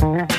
Mm-hmm.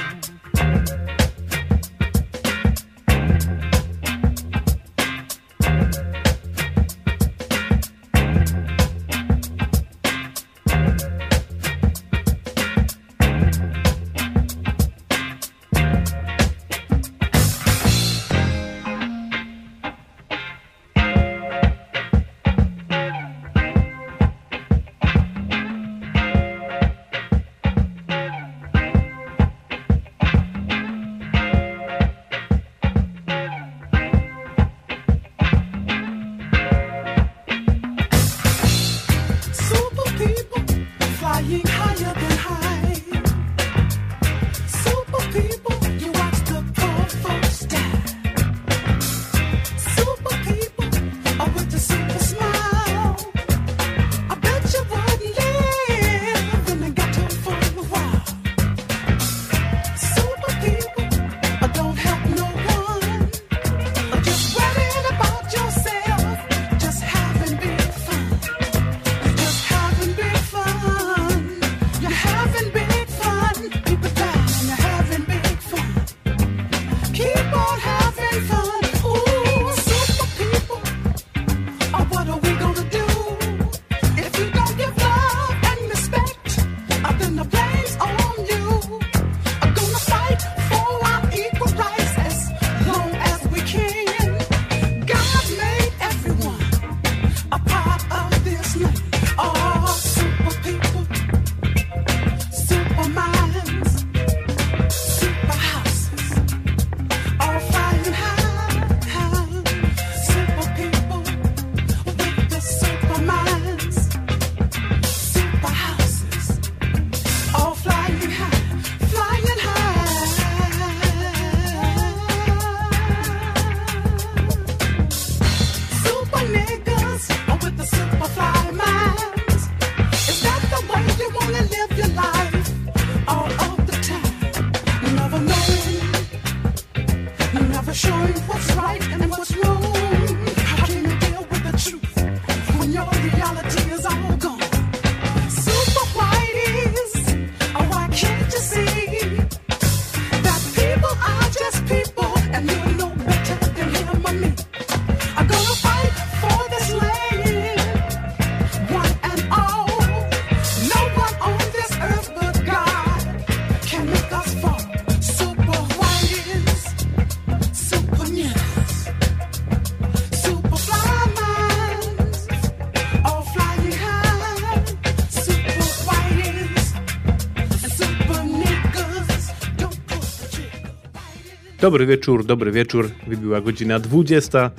Dobry wieczór, dobry wieczór. Wybiła godzina 20,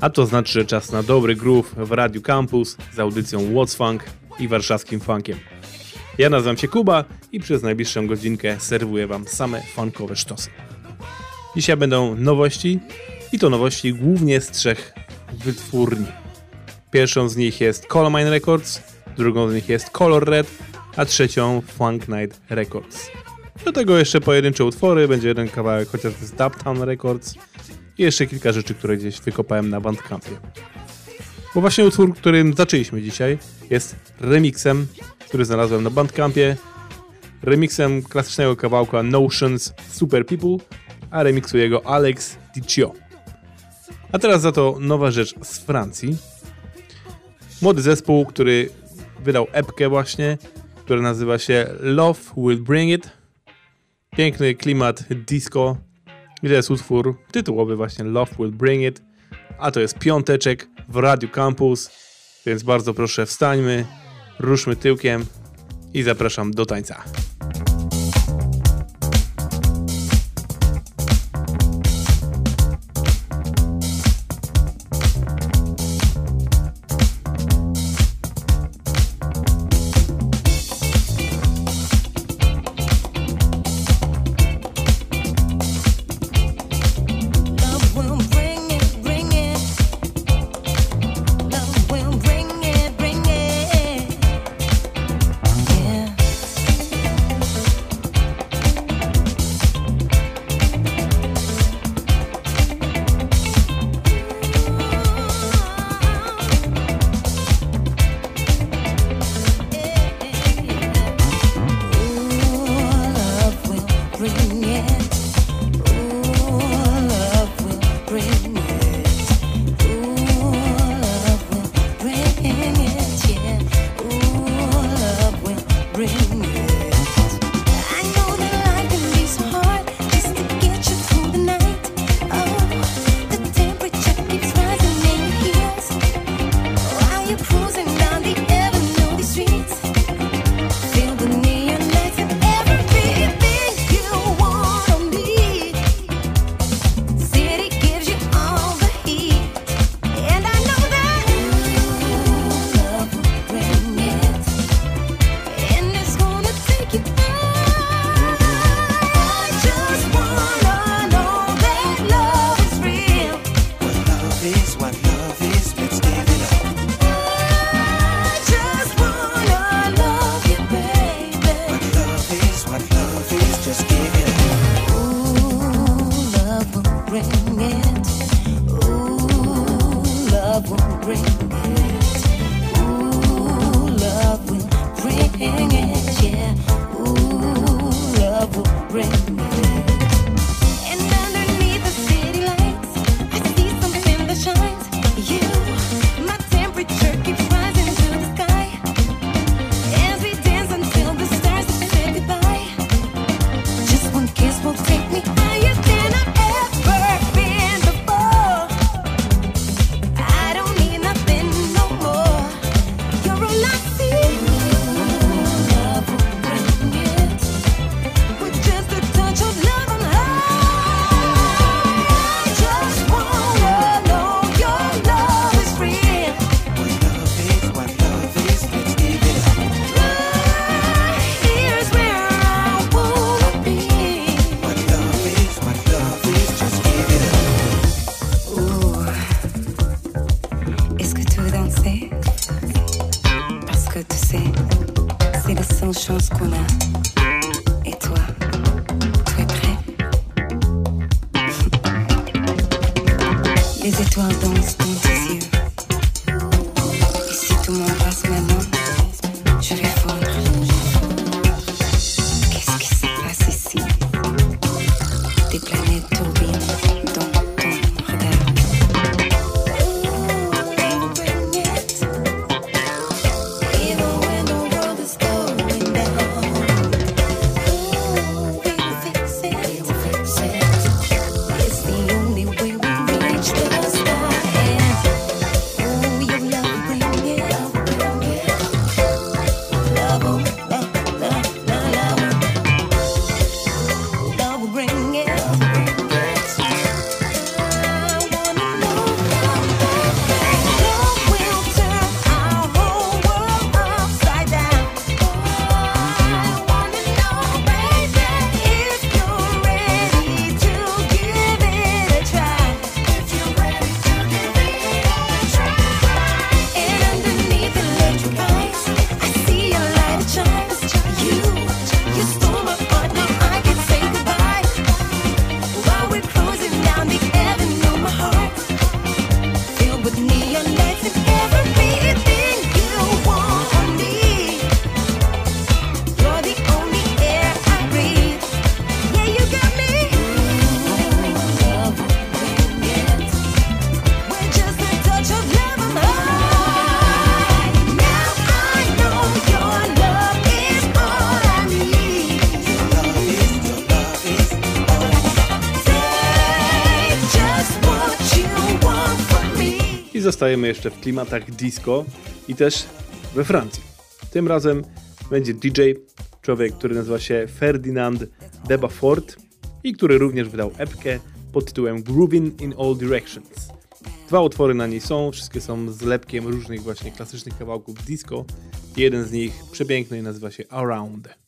a to znaczy, że czas na dobry groove w Radiu Campus z audycją What's Funk i warszawskim funkiem. Ja nazywam się Kuba i przez najbliższą godzinkę serwuję Wam same funkowe sztosy. Dzisiaj będą nowości i to nowości głównie z trzech wytwórni. Pierwszą z nich jest Colomine Records, drugą z nich jest Color Red, a trzecią Funk Night Records. Do tego jeszcze pojedyncze utwory, będzie jeden kawałek chociaż z Dubtown Records i jeszcze kilka rzeczy, które gdzieś wykopałem na Bandcampie. Bo właśnie utwór, którym zaczęliśmy dzisiaj jest remixem, który znalazłem na Bandcampie. Remixem klasycznego kawałka Notions Super People, a remiksuje go Alex Dicio. A teraz za to nowa rzecz z Francji. Młody zespół, który wydał epkę właśnie, która nazywa się Love Will Bring It Piękny klimat disco, gdzie jest utwór tytułowy właśnie Love Will Bring It, a to jest piąteczek w Radio Campus, więc bardzo proszę wstańmy, ruszmy tyłkiem i zapraszam do tańca. Zostajemy jeszcze w klimatach disco i też we Francji. Tym razem będzie DJ, człowiek, który nazywa się Ferdinand Debafort i który również wydał epkę pod tytułem Grooving in All Directions. Dwa utwory na niej są, wszystkie są zlepkiem różnych właśnie klasycznych kawałków disco. Jeden z nich przepiękny nazywa się Around.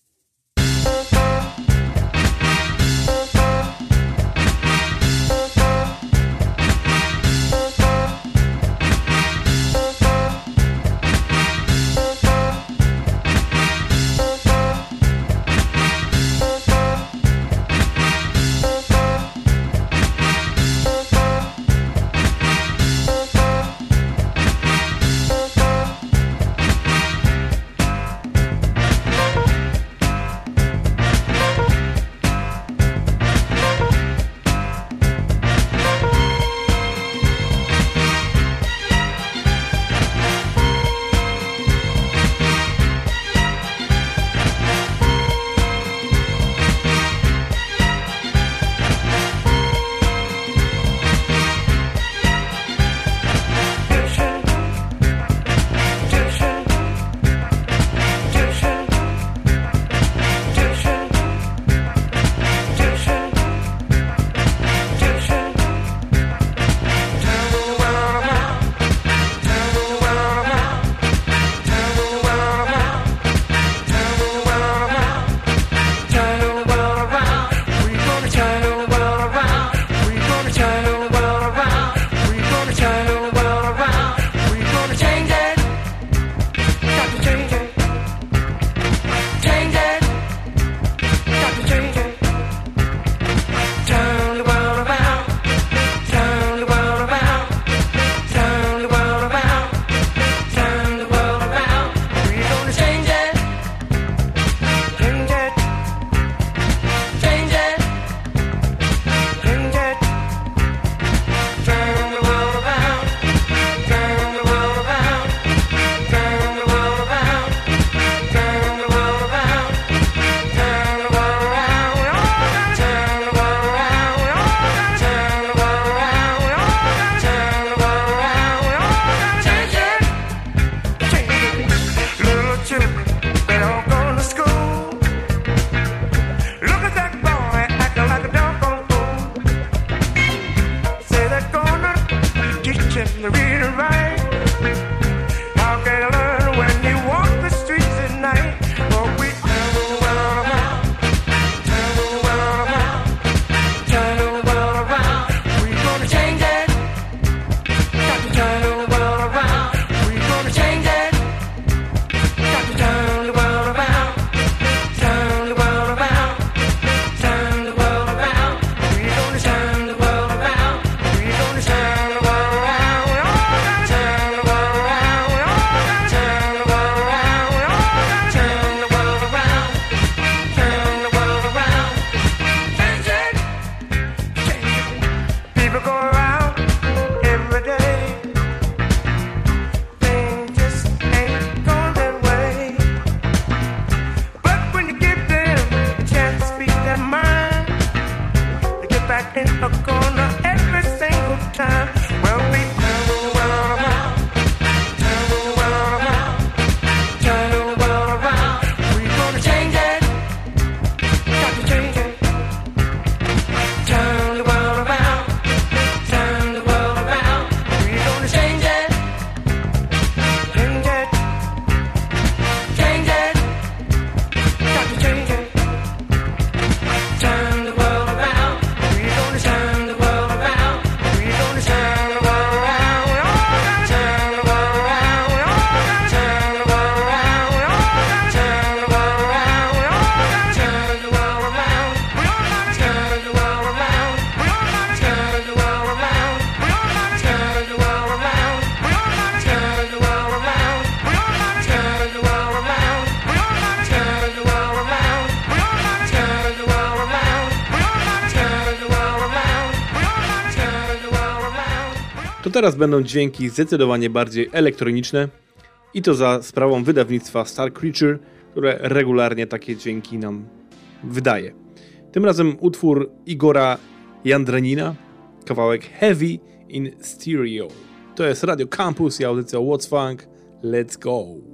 Teraz będą dźwięki zdecydowanie bardziej elektroniczne i to za sprawą wydawnictwa Star Creature, które regularnie takie dźwięki nam wydaje. Tym razem utwór Igora Jandranina, kawałek Heavy in Stereo. To jest Radio Campus i audycja What's Funk. Let's go!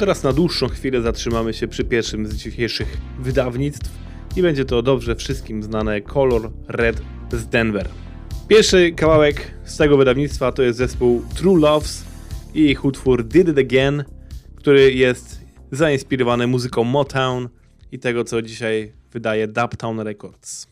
Teraz na dłuższą chwilę zatrzymamy się przy pierwszym z dzisiejszych wydawnictw i będzie to dobrze wszystkim znane Color Red z Denver. Pierwszy kawałek z tego wydawnictwa to jest zespół True Loves i ich utwór Did It Again, który jest zainspirowany muzyką Motown i tego, co dzisiaj wydaje Dubtown Records.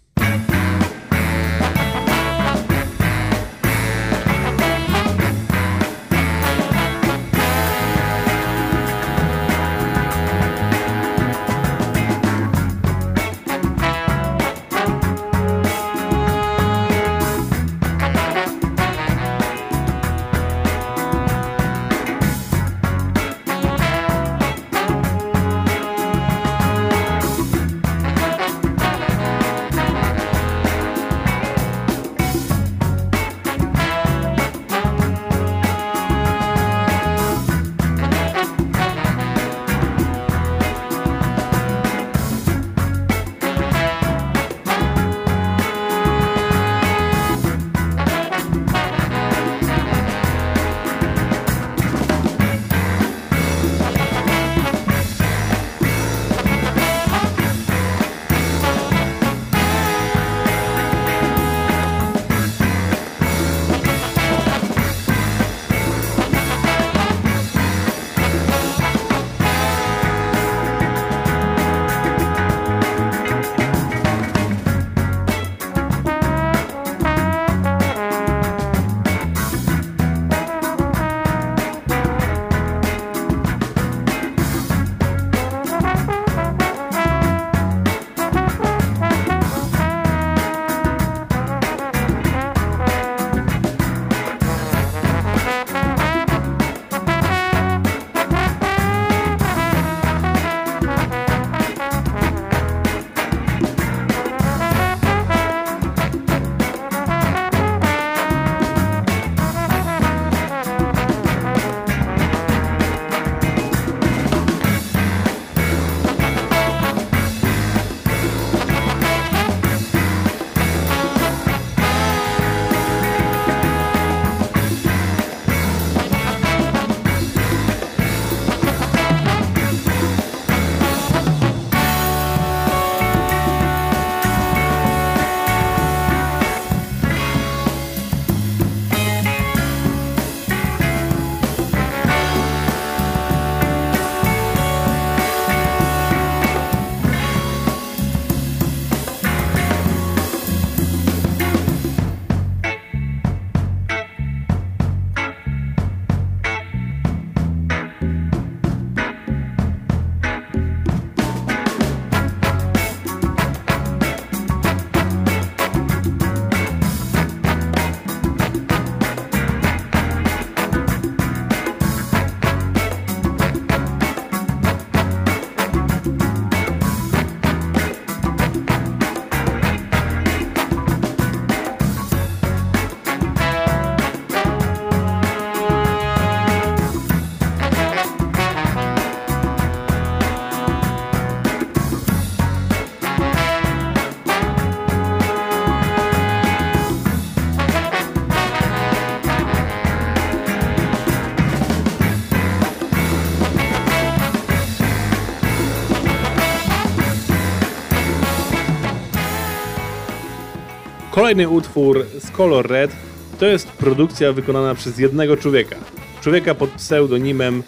Kolejny utwór z Color Red to jest produkcja wykonana przez jednego człowieka. Człowieka pod pseudonimem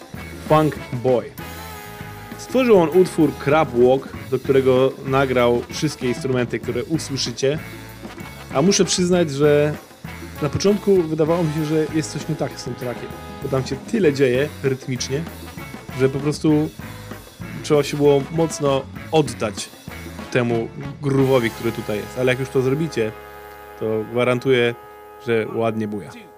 Funk Boy. Stworzył on utwór Crab Walk, do którego nagrał wszystkie instrumenty, które usłyszycie. A muszę przyznać, że na początku wydawało mi się, że jest coś nie tak z tym trackiem. Bo tam się tyle dzieje rytmicznie, że po prostu trzeba się było mocno oddać temu groove'owi, który tutaj jest. Ale jak już to zrobicie, to gwarantuję, że ładnie buja.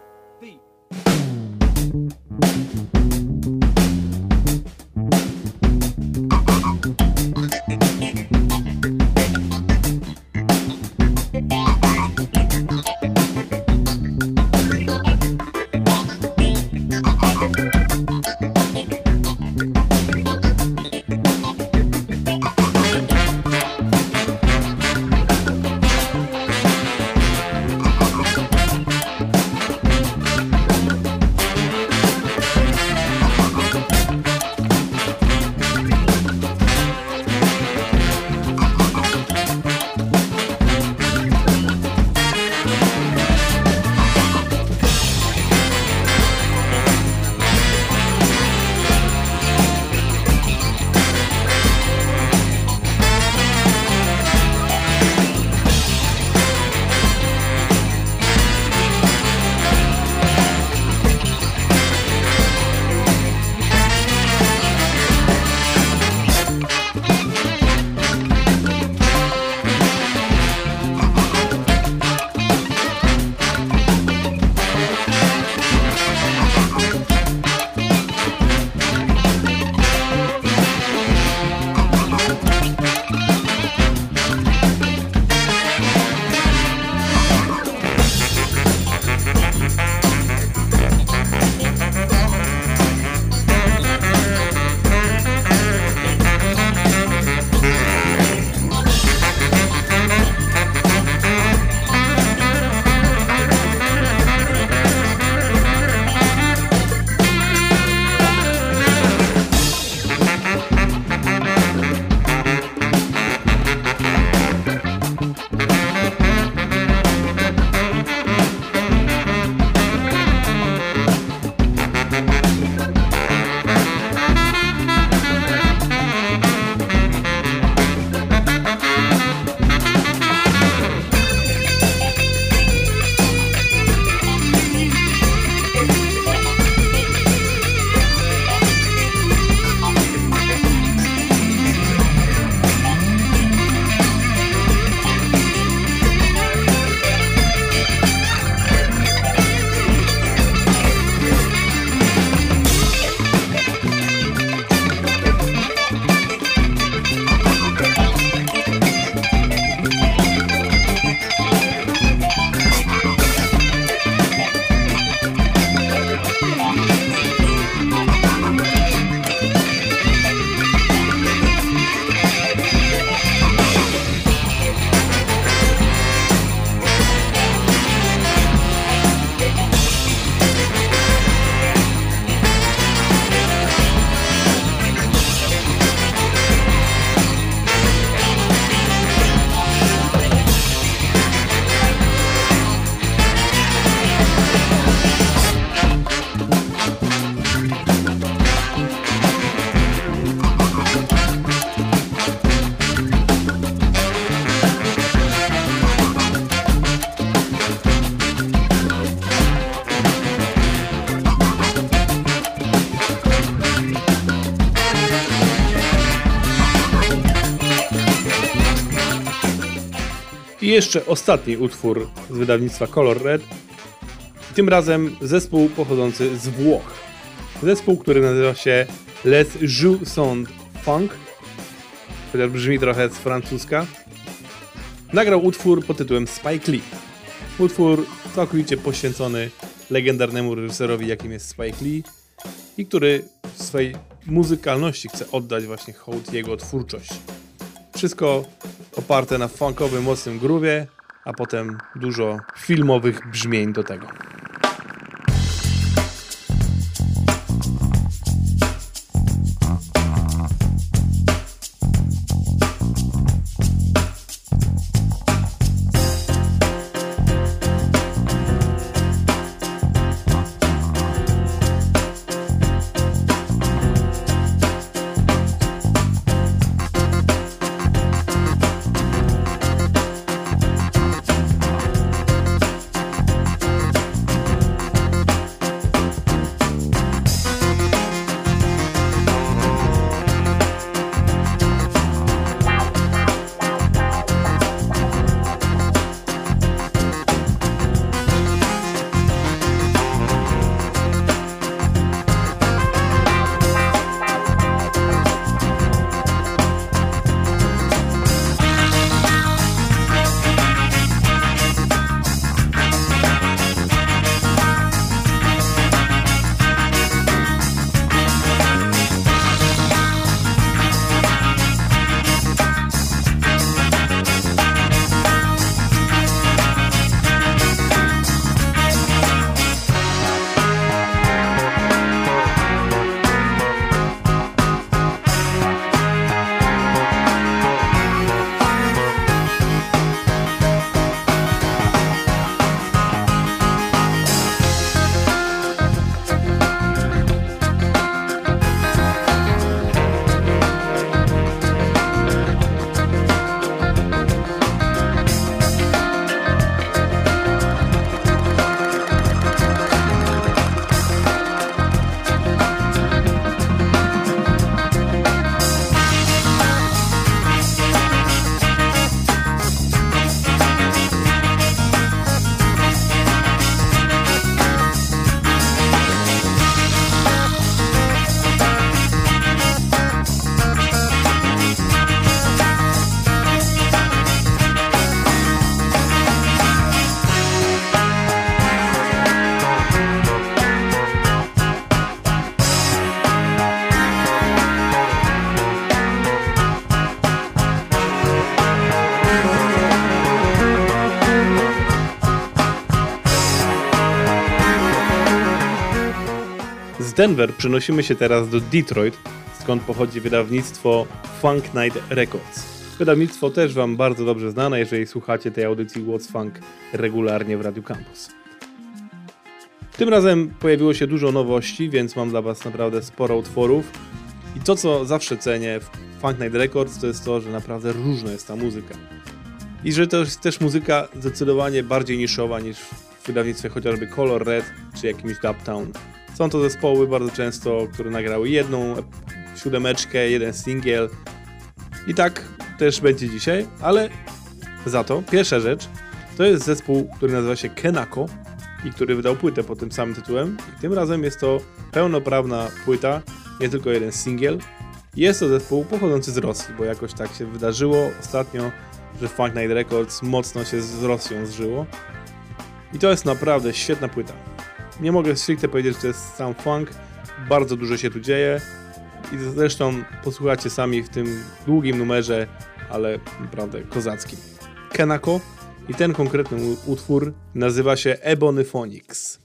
Jeszcze ostatni utwór z wydawnictwa Color Red. Tym razem zespół pochodzący z Włoch. Zespół, który nazywa się Les Jeux Sont Funk, chociaż brzmi trochę z francuska. Nagrał utwór pod tytułem Spike Lee. Utwór całkowicie poświęcony legendarnemu reżyserowi, jakim jest Spike Lee i który w swojej muzykalności chce oddać właśnie hołd jego twórczość. Wszystko oparte na funkowym, mocnym groove'ie, a potem dużo filmowych brzmień do tego. Denver przenosimy się teraz do Detroit, skąd pochodzi wydawnictwo Funk Night Records. Wydawnictwo też Wam bardzo dobrze znane, jeżeli słuchacie tej audycji What's Funk regularnie w Radio Campus. Tym razem pojawiło się dużo nowości, więc mam dla Was naprawdę sporo utworów. I to, co zawsze cenię w Funk Night Records, to jest to, że naprawdę różna jest ta muzyka. I że to jest też muzyka zdecydowanie bardziej niszowa niż w wydawnictwie chociażby Color Red czy jakimś Dubtown. Są to zespoły bardzo często, które nagrały jedną siódemeczkę, jeden singiel. I tak też będzie dzisiaj, ale za to pierwsza rzecz to jest zespół, który nazywa się Kenako i który wydał płytę pod tym samym tytułem. I tym razem jest to pełnoprawna płyta, nie tylko jeden singiel. Jest to zespół pochodzący z Rosji, bo jakoś tak się wydarzyło ostatnio, że Funk Night Records mocno się z Rosją zżyło. I to jest naprawdę świetna płyta. Nie mogę stricte powiedzieć, że to jest sam funk. Bardzo dużo się tu dzieje. I zresztą posłuchacie sami w tym długim numerze, ale naprawdę kozackim. Kenako i ten konkretny utwór nazywa się Ebonyphonics.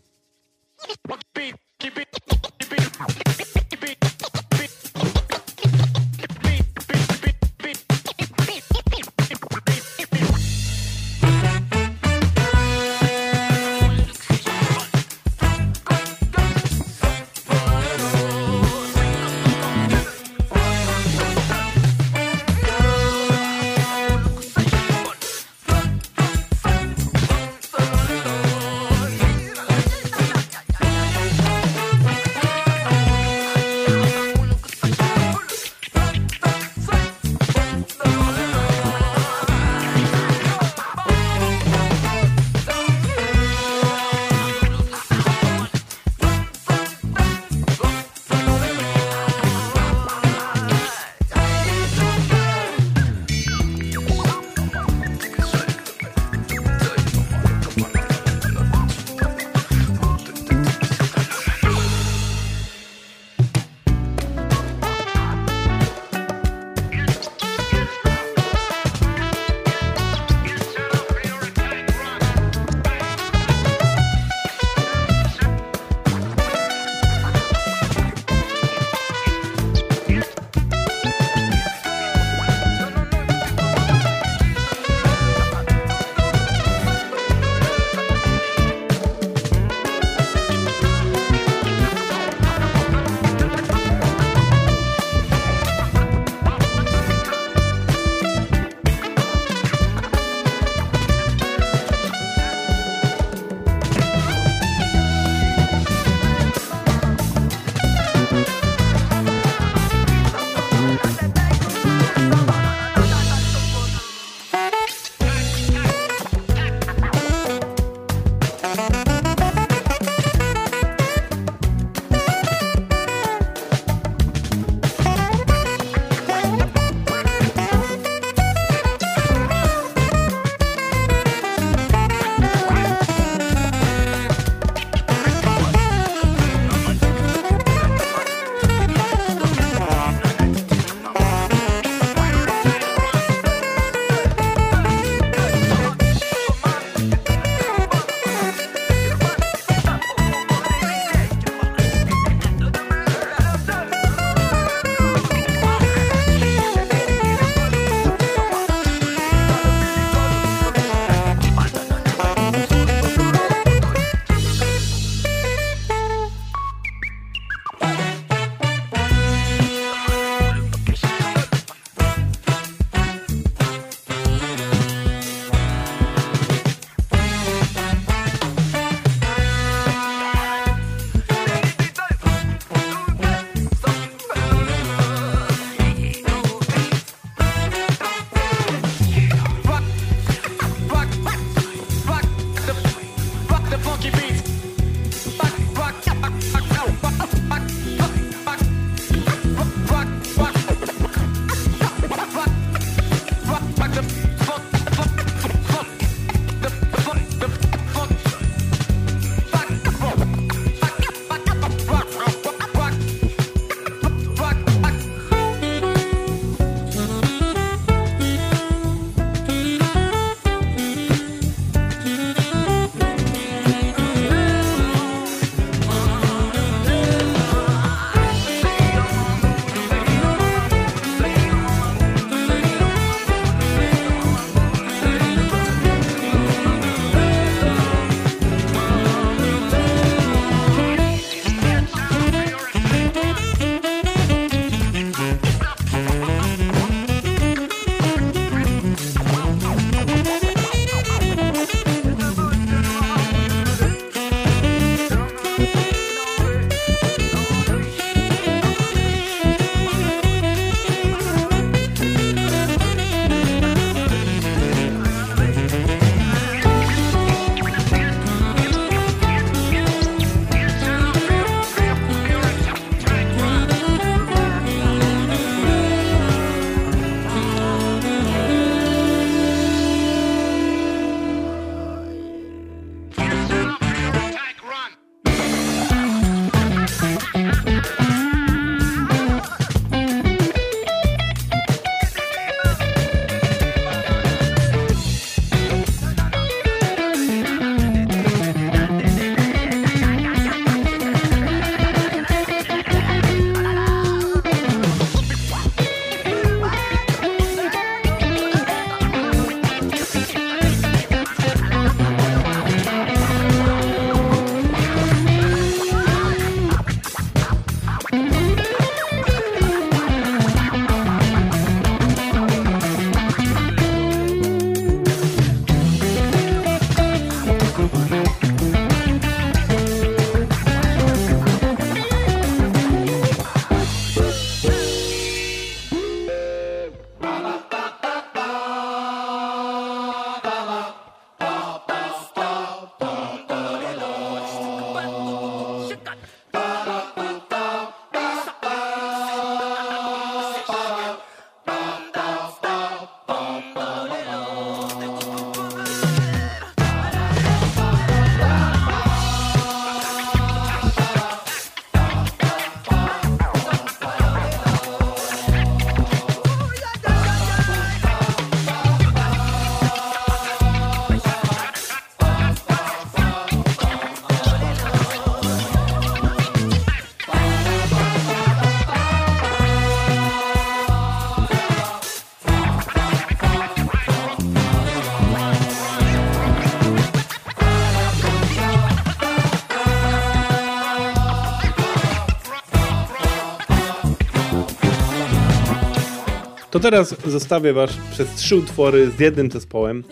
To teraz zostawię Was przez trzy utwory z jednym zespołem,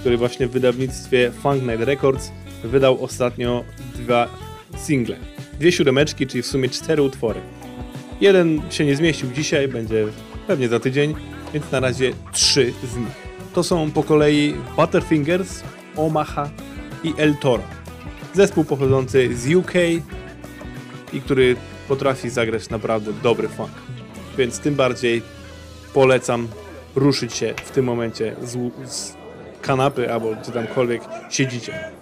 który właśnie w wydawnictwie Funk Night Records wydał ostatnio dwa single. Dwie siódemeczki, czyli w sumie cztery utwory. Jeden się nie zmieścił dzisiaj, będzie pewnie za tydzień, więc na razie trzy z nich. To są po kolei Butterfingers, Omaha i El Toro. Zespół pochodzący z UK i który potrafi zagrać naprawdę dobry funk. Więc tym bardziej polecam ruszyć się w tym momencie z, z kanapy albo gdzie tamkolwiek siedzicie.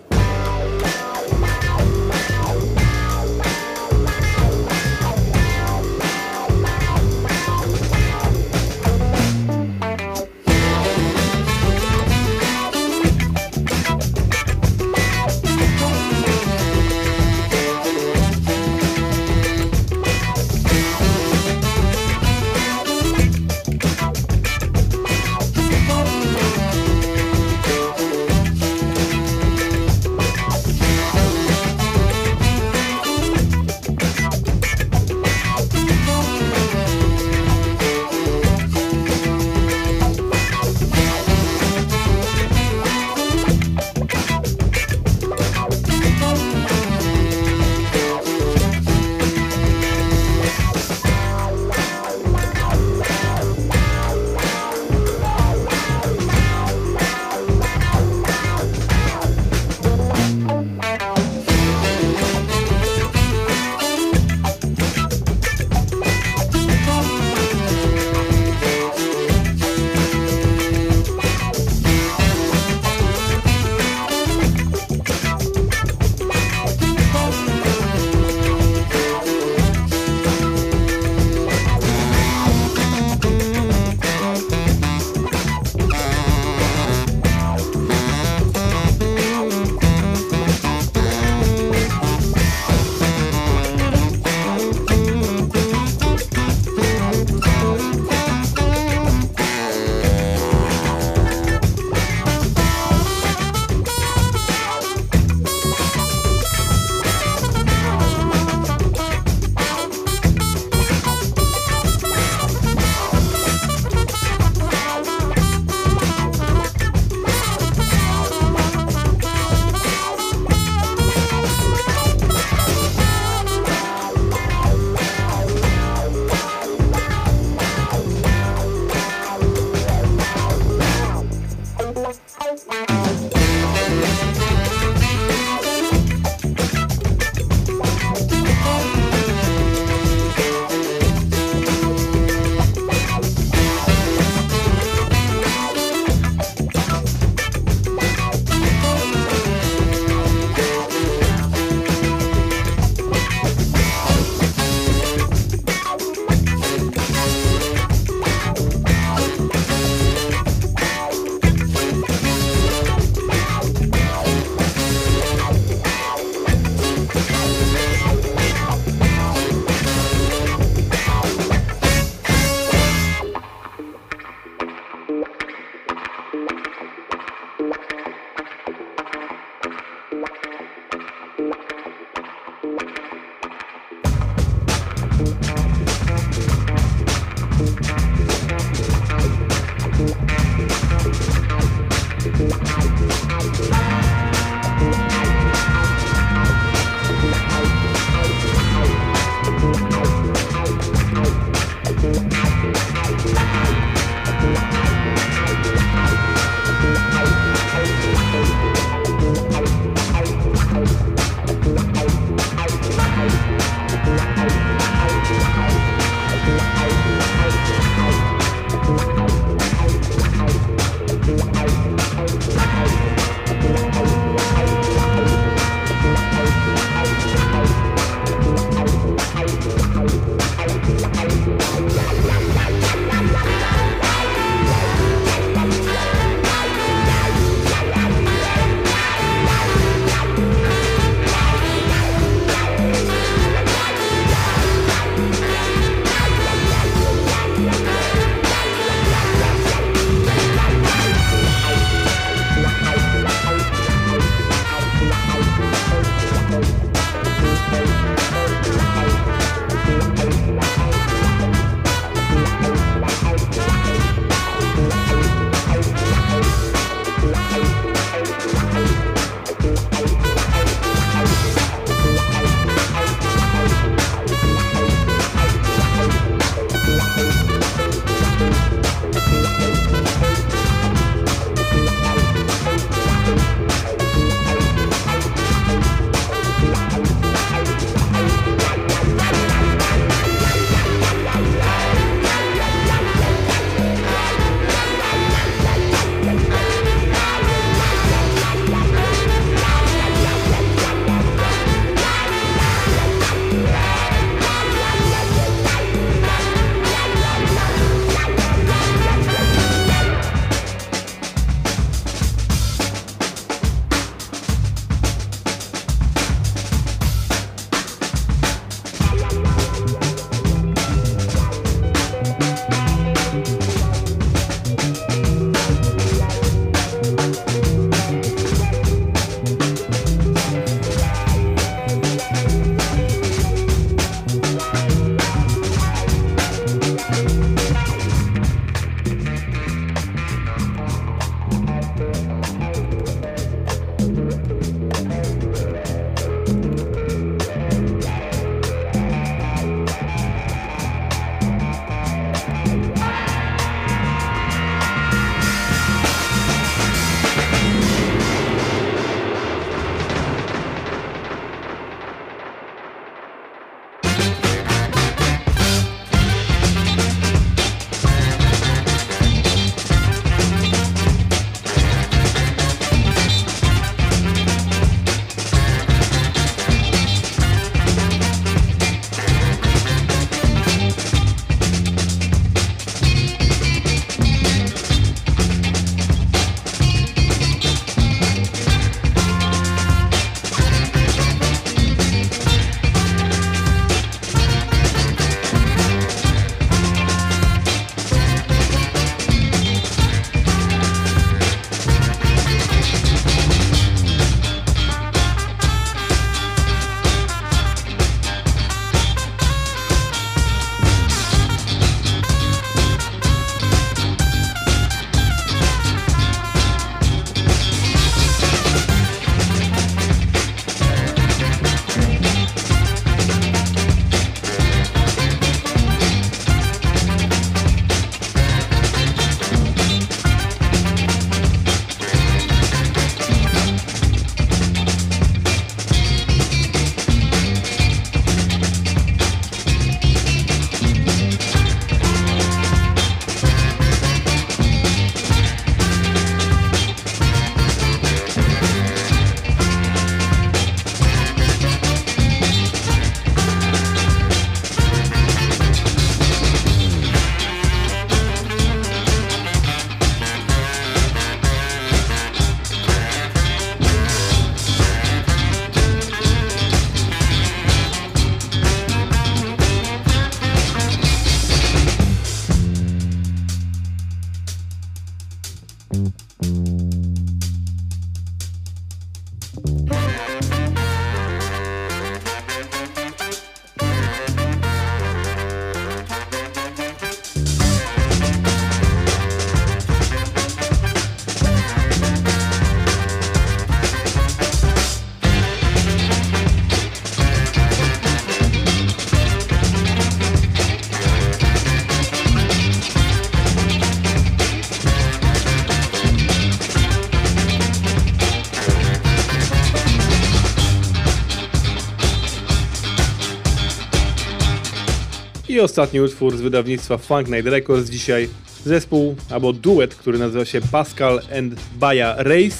I ostatni utwór z wydawnictwa Funk Night Records dzisiaj. Zespół albo duet, który nazywa się Pascal and Baya Race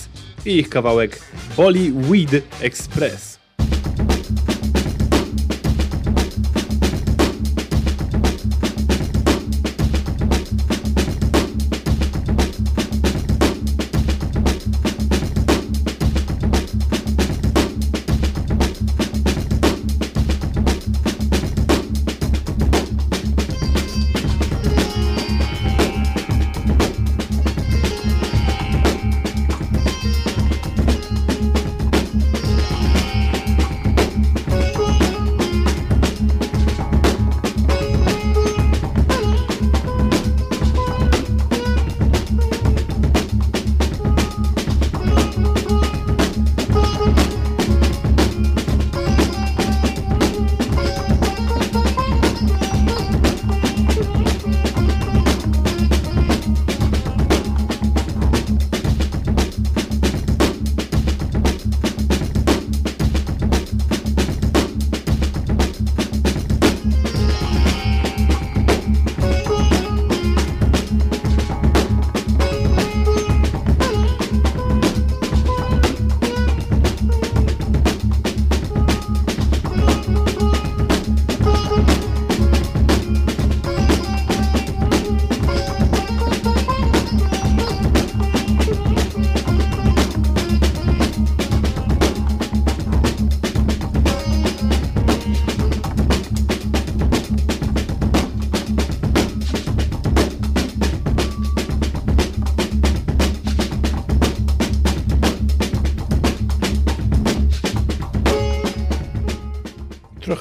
i ich kawałek Bollyweed Express.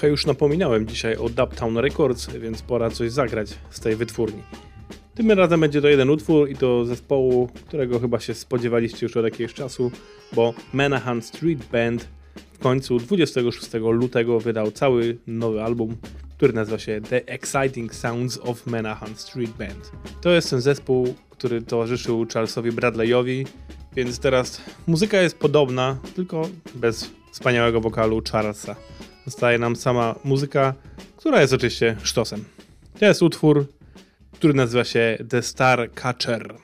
Trochę już napominałem dzisiaj o Dubtown Records, więc pora coś zagrać z tej wytwórni. Tym razem będzie to jeden utwór i to zespołu, którego chyba się spodziewaliście już od jakiegoś czasu, bo Manahan Street Band w końcu 26 lutego wydał cały nowy album, który nazywa się The Exciting Sounds of Manahan Street Band. To jest ten zespół, który towarzyszył Charlesowi Bradleyowi, więc teraz muzyka jest podobna, tylko bez wspaniałego wokalu Charlesa zostaje nam sama muzyka, która jest oczywiście sztosem. To jest utwór, który nazywa się The Star Catcher.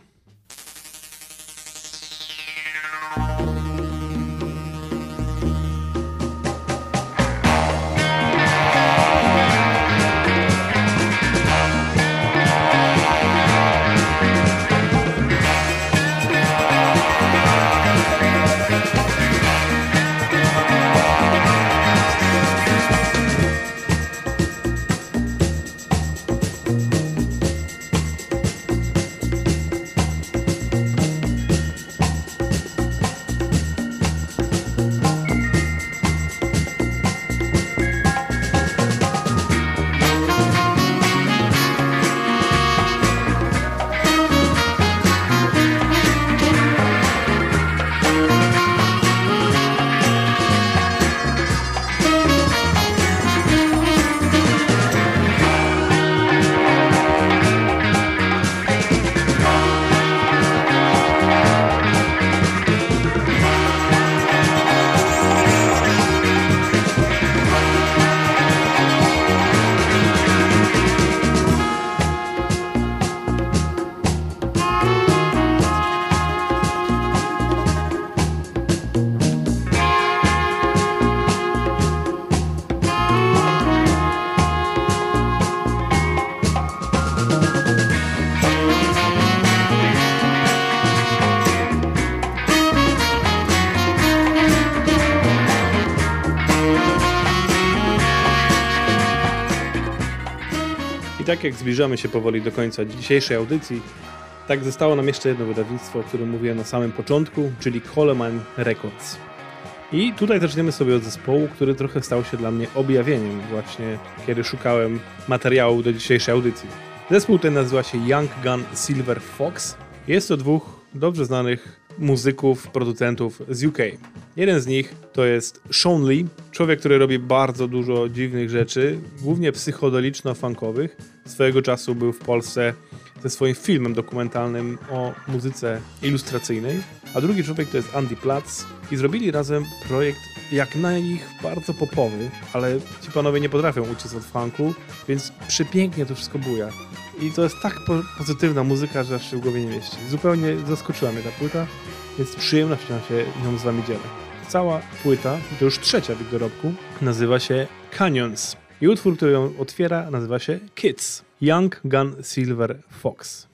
Jak zbliżamy się powoli do końca dzisiejszej audycji, tak zostało nam jeszcze jedno wydawnictwo, o którym mówiłem na samym początku, czyli Coleman Records. I tutaj zaczniemy sobie od zespołu, który trochę stał się dla mnie objawieniem właśnie, kiedy szukałem materiału do dzisiejszej audycji. Zespół ten nazywa się Young Gun Silver Fox. Jest to dwóch dobrze znanych muzyków, producentów z UK. Jeden z nich to jest Sean Lee, człowiek, który robi bardzo dużo dziwnych rzeczy, głównie psychodeliczno-funkowych. Swojego czasu był w Polsce ze swoim filmem dokumentalnym o muzyce ilustracyjnej, a drugi człowiek to jest Andy Platz i zrobili razem projekt jak na nich bardzo popowy, ale ci panowie nie potrafią uciec od funku, więc przepięknie to wszystko buja. I to jest tak po pozytywna muzyka, że aż się w głowie nie mieści. Zupełnie zaskoczyła mnie ta płyta, więc przyjemnością się nią z wami dzielę. Cała płyta, to już trzecia w ich dorobku, nazywa się Canyons. I utwór, który ją otwiera, nazywa się Kids. Young Gun Silver Fox.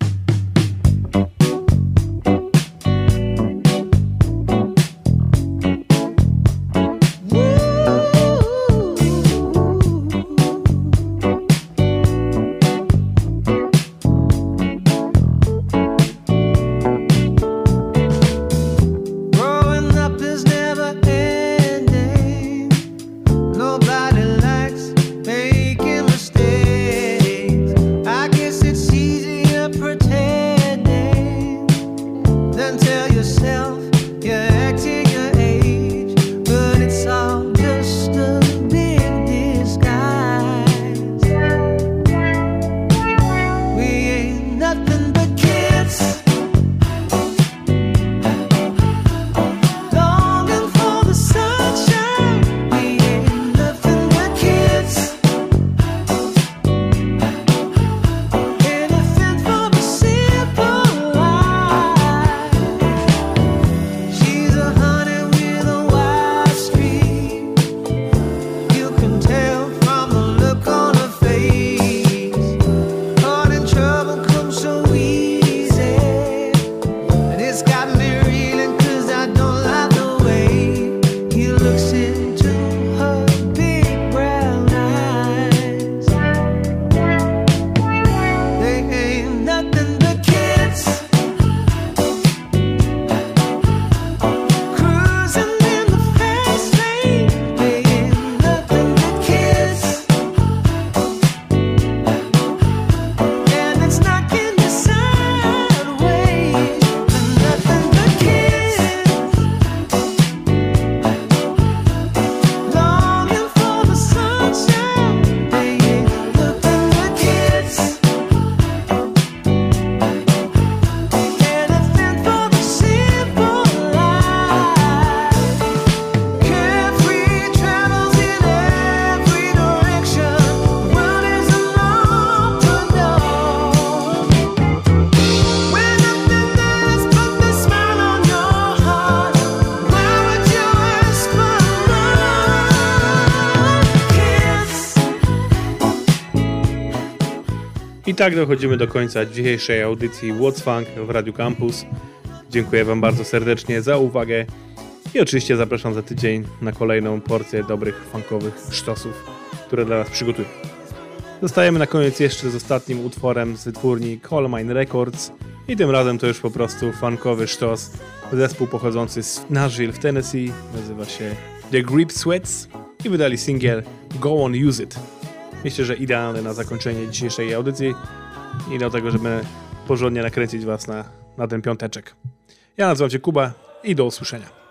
Tak dochodzimy do końca dzisiejszej audycji What's Funk w Radio Campus. Dziękuję Wam bardzo serdecznie za uwagę i oczywiście zapraszam za tydzień na kolejną porcję dobrych funkowych sztosów, które dla Was przygotuję. Zostajemy na koniec jeszcze z ostatnim utworem z wytwórni Coal Mine Records i tym razem to już po prostu funkowy sztos. Zespół pochodzący z Nashville w Tennessee nazywa się The Grip Sweats i wydali singiel Go On Use It. Myślę, że idealny na zakończenie dzisiejszej audycji i do tego, żeby porządnie nakręcić Was na, na ten piąteczek. Ja nazywam się Kuba i do usłyszenia.